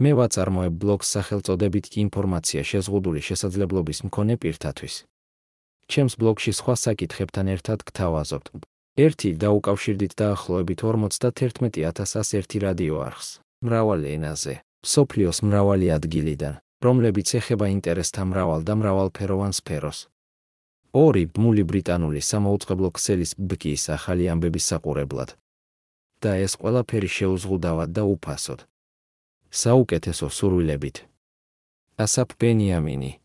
მე ვაწარმოებ ბლოგს სახელწოდებით ინფორმაცია შეზღუდული შესაძლებლობის მქონე პირთათვის. ჩემს ბლოგში სხვა საკითხებთან ერთად გთავაზობთ. ერთი დაუკავშირდით დაახლოებით 51101 რადიო არხს, მრავალ ენაზე, სოფლიოს მრავალი ადგილიდან, რომლებიც ეხება ინტერესთა მრავალ და მრავალფეროვან სფეროს. ორი ბმული ბრიტანული სამაუწყებლო ქსელის ბკის ახალი ამბების საყურებლად. და ეს ყველაფერი შეუზღუდავად და უფასოდ. საუკეთესო სურვილებით. ასაფ ბენიამინი